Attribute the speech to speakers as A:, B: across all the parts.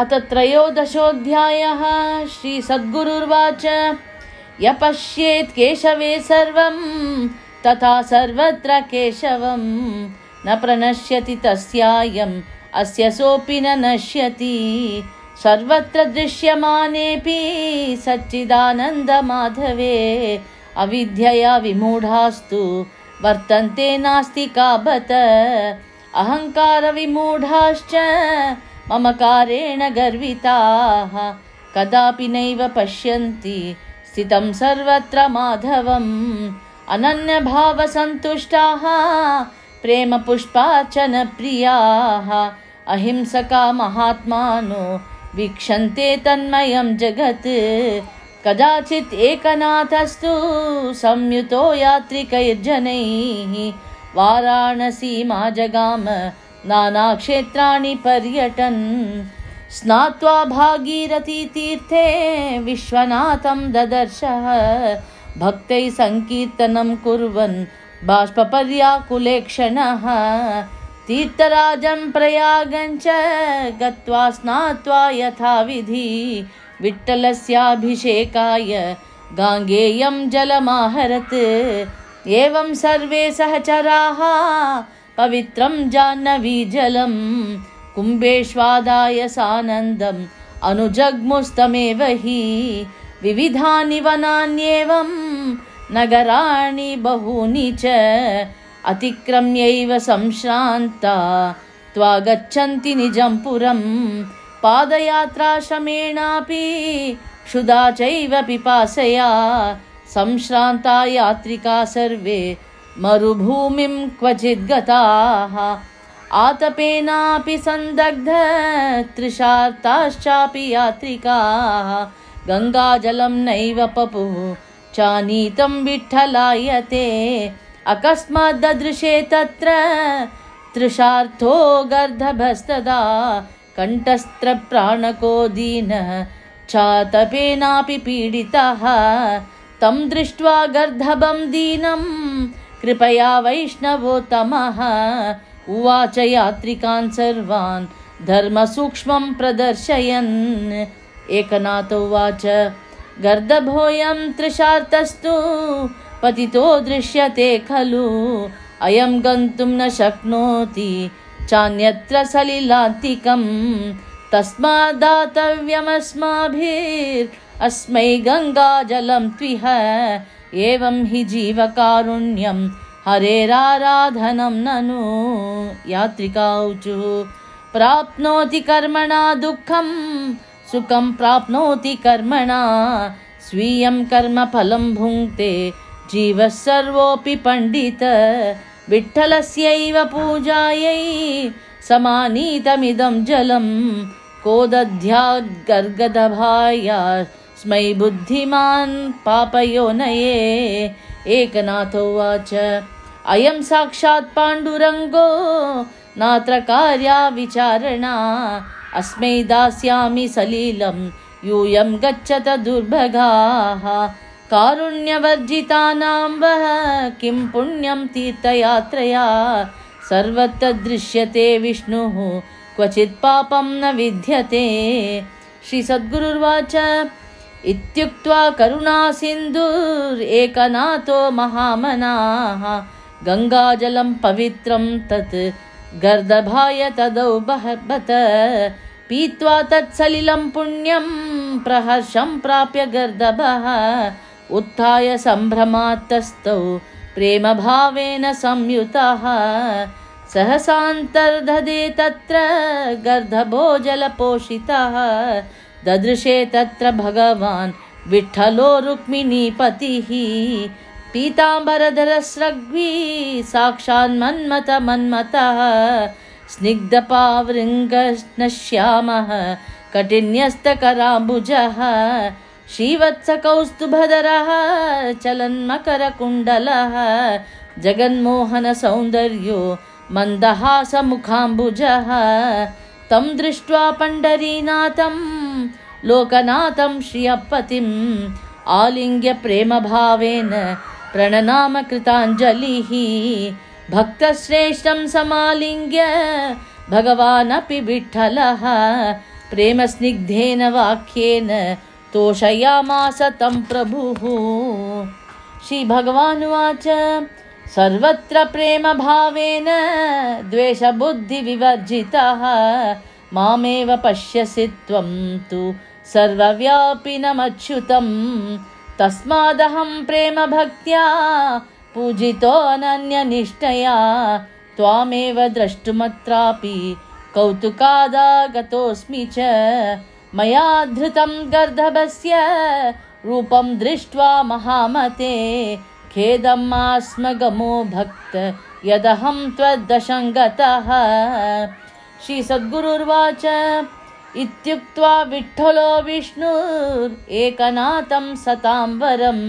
A: अथ त्रयोदशोऽध्यायः श्रीसद्गुरुर्वाच। य पश्येत् केशवे सर्वं तथा सर्वत्र केशवं न प्रणश्यति तस्यायम् अस्य सोऽपि न नश्यति। सर्वत्र दृश्यमानेऽपि सच्चिदानन्दमाधवे। अविद्यया विमूढास्तु वर्तन्ते नास्तिकाबत अहङ्कारविमूढाश्च ममकारेण गर्विताः। कदापि नैव पश्यन्ति। स्थितं सर्वत्र माधवम्। अनन्यभावसन्तुष्टाः। प्रेमपुष्पार्चनप्रियाः। अहिंसका महात्मानो वीक्षन्ते तन्मयं जगत्। कदाचित् एकनाथस्तु संयुतो यात्रिकैर्जनैः। वाराणसीमा जगाम नानाक्षेत्राणि पर्यटन्। स्नात्वा भागीरथीतीर्थे विश्वनाथं ददर्शः। भक्तैः सङ्कीर्तनं कुर्वन् बाष्पर्याकुलेक्षणः तीर्थराजं प्रयागञ्च गत्वा स्नात्वा यथाविधि विठ्ठलस्याभिषेकाय गाङ्गेयं जलमाहरत्। एवं सर्वे सहचराः पवित्रं जाह्नवीजलं कुम्भेष्वादाय सानन्दम् अनुजग्मुस्तमेव हि विविधानि वनान्येवं नगराणि बहूनि च अतिक्रम्यैव संश्रान्ता त्वा गच्छन्ति निजं पुरं पादयात्राश्रमेणापि क्षुधा चैव पिपासया संश्रान्ता यात्रिका सर्वे मरुभूमिं क्वचिद् गताः आतपेनापि सन्दग्ध तृषार्ताश्चापि यात्रिकाः। गङ्गाजलं नैव पपुः चानीतं विठ्ठलायते। अकस्मात् ददृशे तत्र तृषार्थो गर्धभस्तदा। कण्ठस्त्रप्राणको दीनः चातपेनापि पीडितः। तं दृष्ट्वा गर्धभं दीनं कृपया वैष्णवोत्तमः। उवाच यात्रिकान् सर्वान् धर्मसूक्ष्मं प्रदर्शयन्। एकनाथ उवाच गर्दभोऽयं तृषार्तस्तु पतितो दृश्यते खलु। अयं गन्तुं न शक्नोति चान्यत्र सलिलान्तिकम्। तस्माद्दातव्यमस्माभिर् अस्मै गङ्गाजलं त्विह एवं हि जीवकारुण्यं। हरेराराधनं ननु यात्रिकाऊचुः प्राप्नोति कर्मणा दुःखं सुखं प्राप्नोति कर्मणा। स्वीयं कर्मफलं भुङ्क्ते जीवः सर्वोऽपि पण्डित। विठ्ठलस्यैव पूजायै समानीतमिदं जलं कोदध्याद्गर्गदभाया स्मै बुद्धिमान् पापयोनये एकनाथ उवाच अयं साक्षात् पाण्डुरङ्गो नात्र कार्या विचारणा। अस्मै दास्यामि सलीलं यूयं गच्छत दुर्भगाः। कारुण्यवर्जितानां वः किं पुण्यं तीर्थयात्रया। सर्वत्र दृश्यते विष्णुः क्वचित् पापं न विद्यते श्रीसद्गुरुर्वाच इत्युक्त्वा करुणासिन्धुरेकनाथो महामनाः। गङ्गाजलं पवित्रं तत् गर्दभाय तदौ बहबत पीत्वा तत्सलिलं पुण्यं प्रहर्षं प्राप्य गर्दभः। उत्थाय सम्भ्रमात्तस्थौ प्रेमभावेन संयुतः। सहसान्तर्धदे तत्र गर्दभो जलपोषितः ददृशे तत्र भगवान् विठ्ठलो रुक्मिणीपतिः पीताम्बरधरस्रग्वी साक्षान्मन्मथ मन्मतः स्निग्धपावृङ्गश्यामः कठिन्यस्तकराम्बुजः श्रीवत्सकौस्तुभधरः चलन्मकरकुण्डलः जगन्मोहनसौन्दर्यो मन्दहासमुखाम्बुजः। तं दृष्ट्वा पण्डरीनाथं लोकनाथं श्रियपतिम् आलिङ्ग्य प्रेमभावेन प्रणनाम कृताञ्जलिः भक्तश्रेष्ठं समालिङ्ग्य भगवानपि विठ्ठलः प्रेमस्निग्धेन वाक्येन तोषयामास तं प्रभुः श्रीभगवानुवाच। सर्वत्र प्रेमभावेन द्वेषबुद्धिविवर्जितः मामेव पश्यसि त्वं तु सर्वव्यापिनमच्युतं तस्मादहं प्रेमभक्त्या पूजितोऽनन्यनिष्ठया त्वामेव द्रष्टुमत्रापि कौतुकादागतोऽस्मि च। मया धृतं गर्दभस्य रूपं दृष्ट्वा महामते खेदम् आस्मगमो भक्त यदहं त्वद्दशङ्गतः श्रीसद्गुरुर्वाच। इत्युक्त्वा विठ्ठलो विष्णुरेकनाथं सतां वरं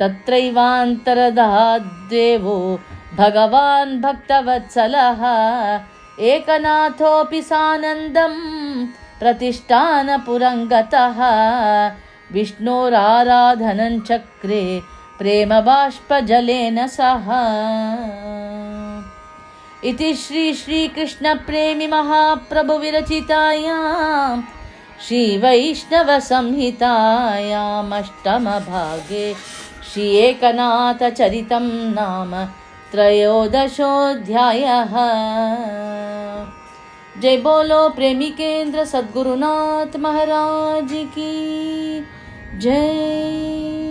A: तत्रैवान्तरदाद्देवो भगवान् भक्तवत्सलः। एकनाथोऽपि सानन्दं प्रतिष्ठानपुरङ्गतः। विष्णोराराधनञ्चक्रे प्रेमबाष्पजलेन सह इति श्री महाप्रभुविरचितायां श्रीवैष्णवसंहितायामष्टमभागे श्री एकनाथचरितं नाम, त्रयोदशोऽध्यायः। जय बोलो प्रेमिकेन्द्र सद्गुरुनाथ महाराज की जय।